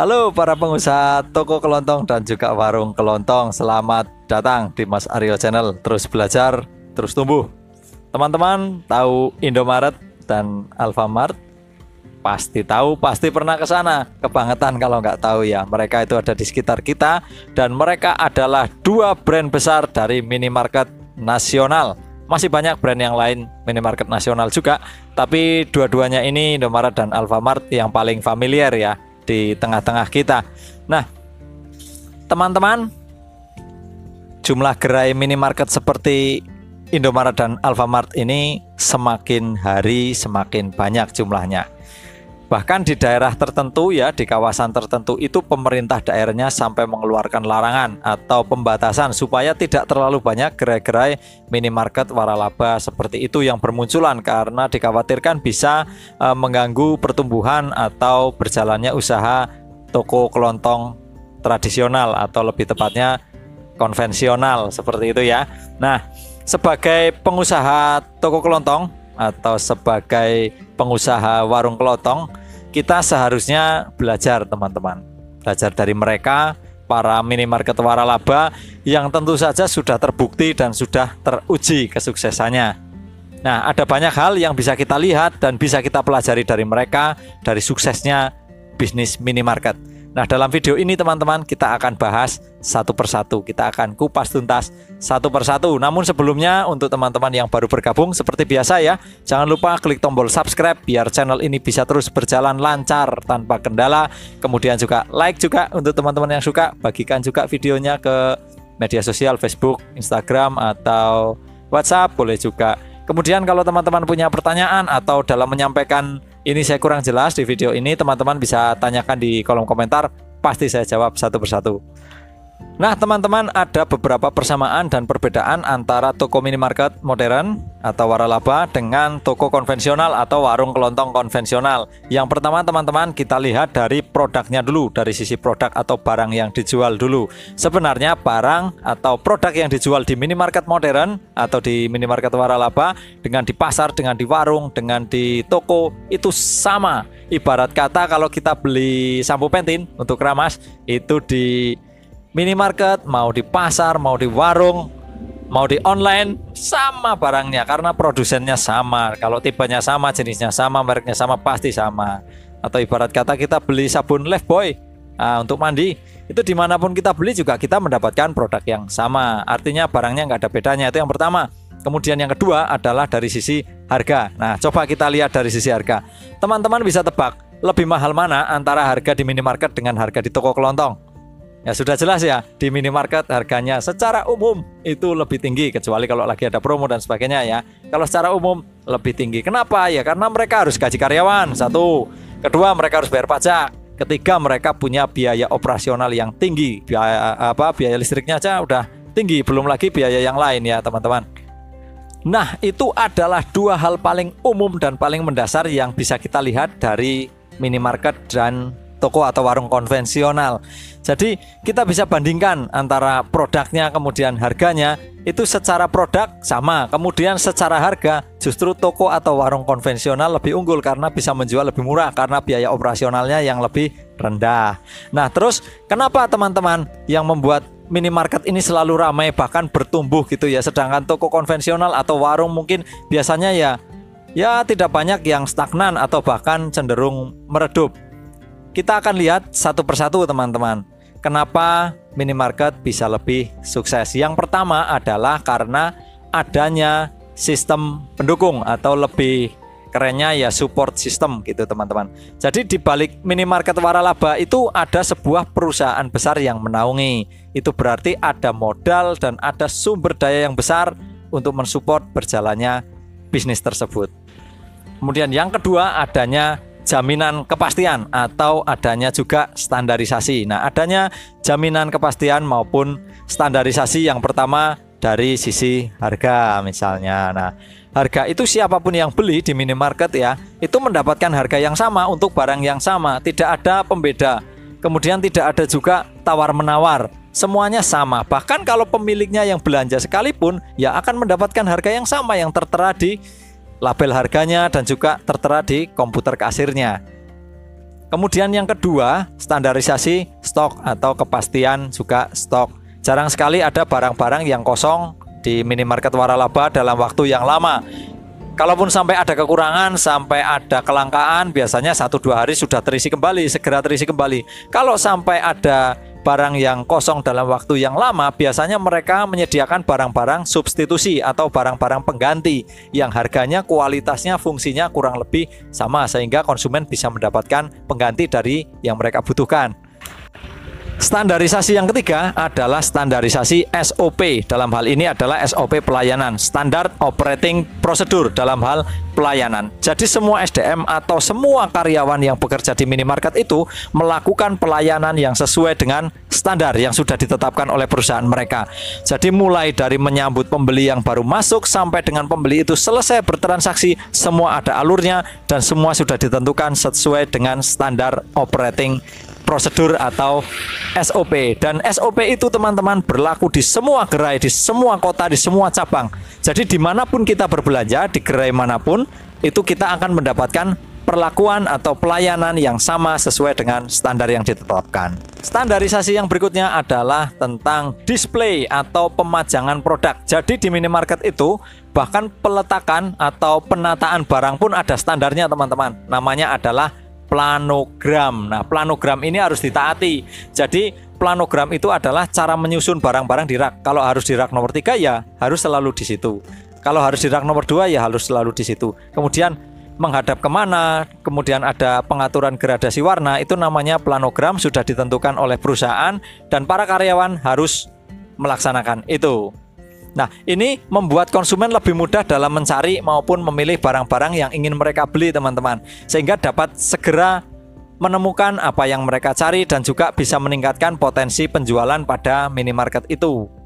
Halo para pengusaha toko kelontong dan juga warung kelontong. Selamat datang di Mas Aryo Channel. Terus belajar, terus tumbuh. Teman-teman tahu Indomaret dan Alfamart? Pasti tahu, pasti pernah ke sana. Kebangetan kalau nggak tahu ya. Mereka itu ada di sekitar kita Dan mereka adalah dua brand besar dari minimarket nasional. Masih banyak brand yang lain minimarket nasional juga. Tapi dua-duanya ini Indomaret dan Alfamart yang paling familiar ya di tengah-tengah kita. Nah, teman-teman, jumlah gerai minimarket seperti Indomaret dan Alfamart ini semakin hari semakin banyak jumlahnya. Bahkan di daerah tertentu ya, di kawasan tertentu itu pemerintah daerahnya sampai mengeluarkan larangan atau pembatasan supaya tidak terlalu banyak gerai-gerai minimarket waralaba seperti itu yang bermunculan karena dikhawatirkan bisa e, mengganggu pertumbuhan atau berjalannya usaha toko kelontong tradisional atau lebih tepatnya konvensional seperti itu ya. Nah, sebagai pengusaha toko kelontong atau sebagai pengusaha warung kelontong kita seharusnya belajar teman-teman. Belajar dari mereka para minimarket waralaba yang tentu saja sudah terbukti dan sudah teruji kesuksesannya. Nah ada banyak hal yang bisa kita lihat dan bisa kita pelajari dari mereka dari suksesnya bisnis minimarket Nah, dalam video ini teman-teman kita akan bahas satu persatu. Kita akan kupas tuntas satu persatu. Namun sebelumnya untuk teman-teman yang baru bergabung seperti biasa ya, jangan lupa klik tombol subscribe biar channel ini bisa terus berjalan lancar tanpa kendala. Kemudian juga like juga untuk teman-teman yang suka, bagikan juga videonya ke media sosial Facebook, Instagram atau WhatsApp boleh juga. Kemudian kalau teman-teman punya pertanyaan atau dalam menyampaikan ini saya kurang jelas di video ini teman-teman bisa tanyakan di kolom komentar. Pasti saya jawab satu persatu Nah teman-teman ada beberapa persamaan dan perbedaan antara toko minimarket modern atau waralaba dengan toko konvensional atau warung kelontong konvensional. Yang pertama teman-teman kita lihat dari produknya dulu dari sisi produk atau barang yang dijual dulu. Sebenarnya barang atau produk yang dijual di minimarket modern atau di minimarket waralaba Dengan di pasar, dengan di warung, dengan di toko itu sama. Ibarat kata kalau kita beli sampo pentin untuk keramas itu di minimarket, mau di pasar, mau di warung, mau di online sama barangnya karena produsennya sama. Kalau tipenya sama, jenisnya sama, mereknya sama, pasti sama. Atau ibarat kata kita beli sabun Lifebuoy nah, untuk mandi, itu di mana pun kita beli juga kita mendapatkan produk yang sama. Artinya barangnya nggak ada bedanya. Itu yang pertama. Kemudian yang kedua adalah dari sisi harga. Nah, coba kita lihat dari sisi harga. Teman-teman bisa tebak lebih mahal mana antara harga di minimarket dengan harga di toko kelontong? Ya sudah jelas ya, di minimarket harganya secara umum itu lebih tinggi kecuali kalau lagi ada promo dan sebagainya ya. Kalau secara umum lebih tinggi. Kenapa? Ya karena mereka harus gaji karyawan. Satu. Kedua, mereka harus bayar pajak. Ketiga, mereka punya biaya operasional yang tinggi. Biaya apa? Biaya listriknya aja udah tinggi, belum lagi biaya yang lain ya, teman-teman. Nah, itu adalah dua hal paling umum dan paling mendasar yang bisa kita lihat dari minimarket dan toko atau warung konvensional. Jadi kita bisa bandingkan antara produknya kemudian harganya itu secara produk sama, kemudian secara harga justru toko atau warung konvensional lebih unggul karena bisa menjual lebih murah karena biaya operasionalnya yang lebih rendah. Nah, terus kenapa teman-teman yang membuat minimarket ini selalu ramai bahkan bertumbuh gitu ya sedangkan toko konvensional atau warung mungkin biasanya ya ya tidak banyak yang stagnan atau bahkan cenderung meredup kita akan lihat satu persatu teman-teman. Kenapa minimarket bisa lebih sukses? Yang pertama adalah karena adanya sistem pendukung atau lebih kerennya ya support system gitu teman-teman. Jadi di balik minimarket waralaba itu ada sebuah perusahaan besar yang menaungi. Itu berarti ada modal dan ada sumber daya yang besar untuk mensupport berjalannya bisnis tersebut. Kemudian yang kedua adanya jaminan kepastian atau adanya juga standarisasi. Nah, adanya jaminan kepastian maupun standarisasi yang pertama dari sisi harga misalnya. Nah, harga itu siapa pun yang beli di minimarket ya, itu mendapatkan harga yang sama untuk barang yang sama, tidak ada pembeda. Kemudian tidak ada juga tawar-menawar. Semuanya sama. Bahkan kalau pemiliknya yang belanja sekalipun ya akan mendapatkan harga yang sama yang tertera di label harganya dan juga tertera di komputer kasirnya. Kemudian yang kedua, standarisasi stok atau kepastian juga stok. Jarang sekali ada barang-barang yang kosong di minimarket waralaba dalam waktu yang lama. Kalaupun sampai ada kekurangan, sampai ada kelangkaan, biasanya satu dua hari sudah terisi kembali, segera terisi kembali. Kalau sampai ada barang yang kosong dalam waktu yang lama, biasanya mereka menyediakan barang-barang substitusi atau barang-barang pengganti yang harganya, kualitasnya, fungsinya kurang lebih sama sehingga konsumen bisa mendapatkan pengganti dari yang mereka butuhkan. Standarisasi yang ketiga adalah standarisasi SOP. Dalam hal ini adalah SOP pelayanan, Standard Operating Procedure dalam hal pelayanan. Jadi semua SDM atau semua karyawan yang bekerja di minimarket itu melakukan pelayanan yang sesuai dengan standar yang sudah ditetapkan oleh perusahaan mereka. Jadi mulai dari menyambut pembeli yang baru masuk sampai dengan pembeli itu selesai bertransaksi, semua ada alurnya dan semua sudah ditentukan sesuai dengan standar operating prosedur atau SOP dan SOP itu teman-teman berlaku di semua gerai, di semua kota, di semua cabang. Jadi di mana pun kita berbelanja di gerai mana pun itu kita akan mendapatkan perlakuan atau pelayanan yang sama sesuai dengan standar yang ditetapkan. Standarisasi yang berikutnya adalah tentang display atau pemajangan produk. Jadi di minimarket itu bahkan peletakan atau penataan barang pun ada standarnya teman-teman. Namanya adalah planogram. Nah, planogram ini harus ditaati. Jadi, planogram itu adalah cara menyusun barang-barang di rak. Kalau harus di rak nomor 3 ya harus selalu di situ. Kalau harus di rak nomor 2 ya harus selalu di situ. Kemudian menghadap ke mana, kemudian ada pengaturan gradasi warna, itu namanya planogram sudah ditentukan oleh perusahaan dan para karyawan harus melaksanakan itu. Nah, ini membuat konsumen lebih mudah dalam mencari maupun memilih barang-barang yang ingin mereka beli, teman-teman, sehingga dapat segera menemukan apa yang mereka cari dan juga bisa meningkatkan potensi penjualan pada minimarket itu.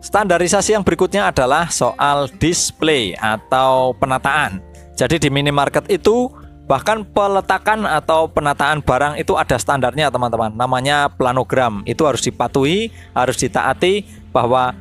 Standarisasi yang berikutnya adalah soal display atau penataan. Jadi di minimarket itu bahkan peletakan atau penataan barang itu ada standarnya teman-teman. Namanya planogram. Itu harus dipatuhi, harus ditaati bahwa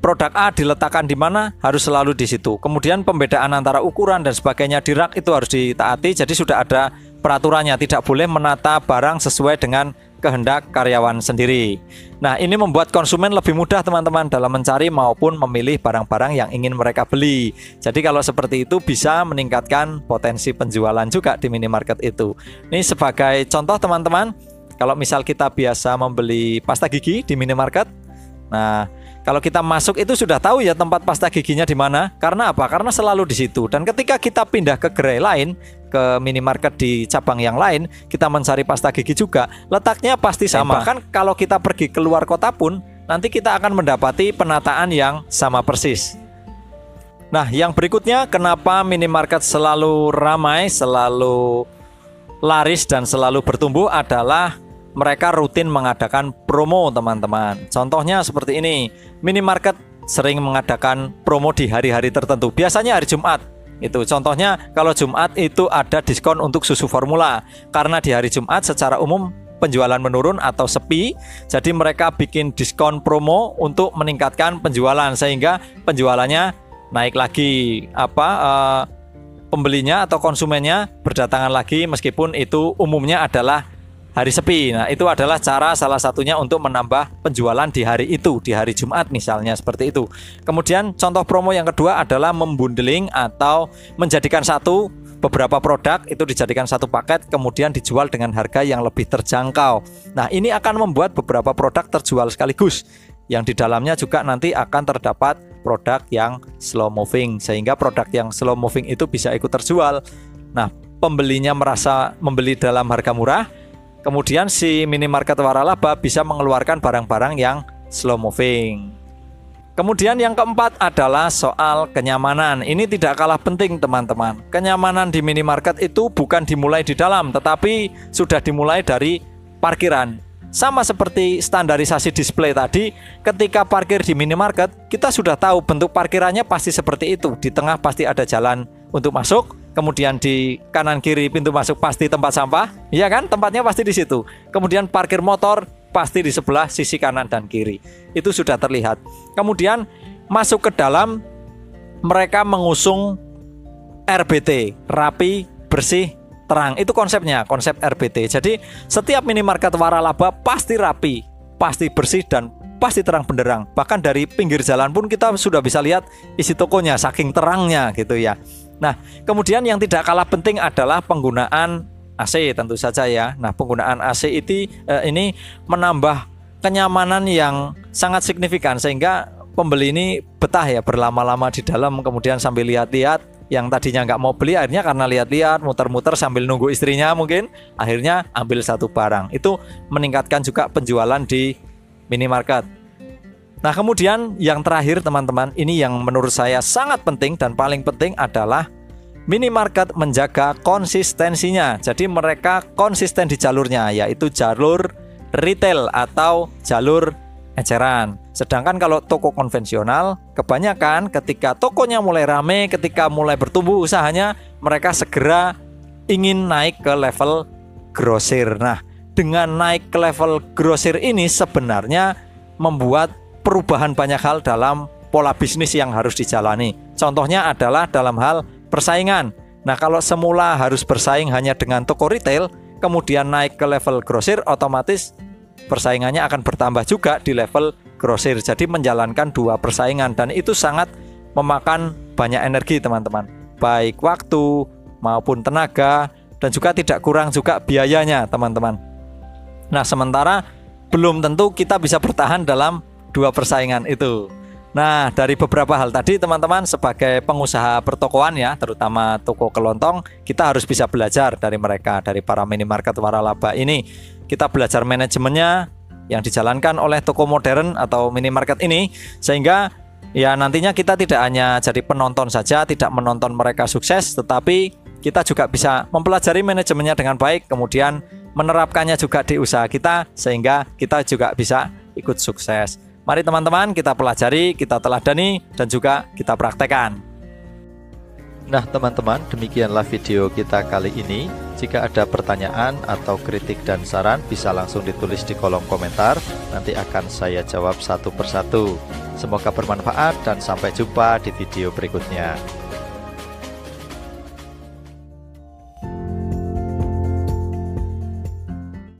produk A diletakkan di mana harus selalu di situ. Kemudian pembedaan antara ukuran dan sebagainya di rak itu harus ditaati. Jadi sudah ada peraturannya, tidak boleh menata barang sesuai dengan kehendak karyawan sendiri. Nah, ini membuat konsumen lebih mudah teman-teman dalam mencari maupun memilih barang-barang yang ingin mereka beli. Jadi kalau seperti itu bisa meningkatkan potensi penjualan juga di minimarket itu. Ini sebagai contoh teman-teman, kalau misal kita biasa membeli pasta gigi di minimarket, nah kalau kita masuk itu sudah tahu ya tempat pasta giginya di mana. Karena apa? Karena selalu di situ. Dan ketika kita pindah ke gerai lain, ke minimarket di cabang yang lain, kita mencari pasta gigi juga, letaknya pasti sama. Bahkan kalau kita pergi keluar kota pun, nanti kita akan mendapati penataan yang sama persis. Nah, yang berikutnya kenapa minimarket selalu ramai, selalu laris dan selalu bertumbuh adalah mereka rutin mengadakan promo teman-teman. Contohnya seperti ini, minimarket sering mengadakan promo di hari-hari tertentu. Biasanya hari Jumat. Itu contohnya kalau Jumat itu ada diskon untuk susu formula karena di hari Jumat secara umum penjualan menurun atau sepi. Jadi mereka bikin diskon promo untuk meningkatkan penjualan sehingga penjualannya naik lagi apa uh, pembelinya atau konsumennya berdatangan lagi meskipun itu umumnya adalah hari sepi. Nah, itu adalah cara salah satunya untuk menambah penjualan di hari itu, di hari Jumat misalnya seperti itu. Kemudian contoh promo yang kedua adalah membundeling atau menjadikan satu beberapa produk itu dijadikan satu paket kemudian dijual dengan harga yang lebih terjangkau. Nah, ini akan membuat beberapa produk terjual sekaligus. Yang di dalamnya juga nanti akan terdapat produk yang slow moving sehingga produk yang slow moving itu bisa ikut terjual. Nah, pembelinya merasa membeli dalam harga murah, Kemudian si minimarket waralaba bisa mengeluarkan barang-barang yang slow moving. Kemudian yang keempat adalah soal kenyamanan. Ini tidak kalah penting teman-teman. Kenyamanan di minimarket itu bukan dimulai di dalam, tetapi sudah dimulai dari parkiran. Sama seperti standarisasi display tadi, ketika parkir di minimarket, kita sudah tahu bentuk parkirannya pasti seperti itu. Di tengah pasti ada jalan untuk masuk, kemudian di kanan kiri pintu masuk pasti tempat sampah, iya kan? Tempatnya pasti di situ. Kemudian parkir motor pasti di sebelah sisi kanan dan kiri. Itu sudah terlihat. Kemudian masuk ke dalam mereka mengusung RBT, rapi, bersih, terang. Itu konsepnya, konsep RBT. Jadi setiap minimarket waralaba pasti rapi, pasti bersih dan pasti terang benderang. Bahkan dari pinggir jalan pun kita sudah bisa lihat isi tokonya saking terangnya gitu ya. Nah, kemudian yang tidak kalah penting adalah penggunaan AC tentu saja ya. Nah, penggunaan AC itu eh, ini menambah kenyamanan yang sangat signifikan sehingga pembeli ini betah ya berlama-lama di dalam kemudian sambil lihat-lihat yang tadinya nggak mau beli akhirnya karena lihat-lihat muter-muter sambil nunggu istrinya mungkin akhirnya ambil satu barang itu meningkatkan juga penjualan di minimarket nah kemudian yang terakhir teman-teman ini yang menurut saya sangat penting dan paling penting adalah minimarket menjaga konsistensinya jadi mereka konsisten di jalurnya yaitu jalur retail atau jalur eceran. Sedangkan kalau toko konvensional, kebanyakan ketika tokonya mulai rame, ketika mulai bertumbuh usahanya, mereka segera ingin naik ke level grosir. Nah, dengan naik ke level grosir ini sebenarnya membuat perubahan banyak hal dalam pola bisnis yang harus dijalani. Contohnya adalah dalam hal persaingan. Nah, kalau semula harus bersaing hanya dengan toko retail, kemudian naik ke level grosir, otomatis persaingannya akan bertambah juga di level grosir. Jadi menjalankan dua persaingan dan itu sangat memakan banyak energi teman-teman. Baik waktu maupun tenaga dan juga tidak kurang juga biayanya teman-teman. Nah, sementara belum tentu kita bisa bertahan dalam dua persaingan itu. Nah, dari beberapa hal tadi teman-teman sebagai pengusaha pertokoan ya, terutama toko kelontong, kita harus bisa belajar dari mereka, dari para minimarket waralaba ini kita belajar manajemennya yang dijalankan oleh toko modern atau minimarket ini sehingga ya nantinya kita tidak hanya jadi penonton saja, tidak menonton mereka sukses, tetapi kita juga bisa mempelajari manajemennya dengan baik, kemudian menerapkannya juga di usaha kita sehingga kita juga bisa ikut sukses. Mari teman-teman kita pelajari, kita teladani dan juga kita praktekkan. Nah teman-teman demikianlah video kita kali ini. Jika ada pertanyaan atau kritik dan saran bisa langsung ditulis di kolom komentar. Nanti akan saya jawab satu persatu. Semoga bermanfaat dan sampai jumpa di video berikutnya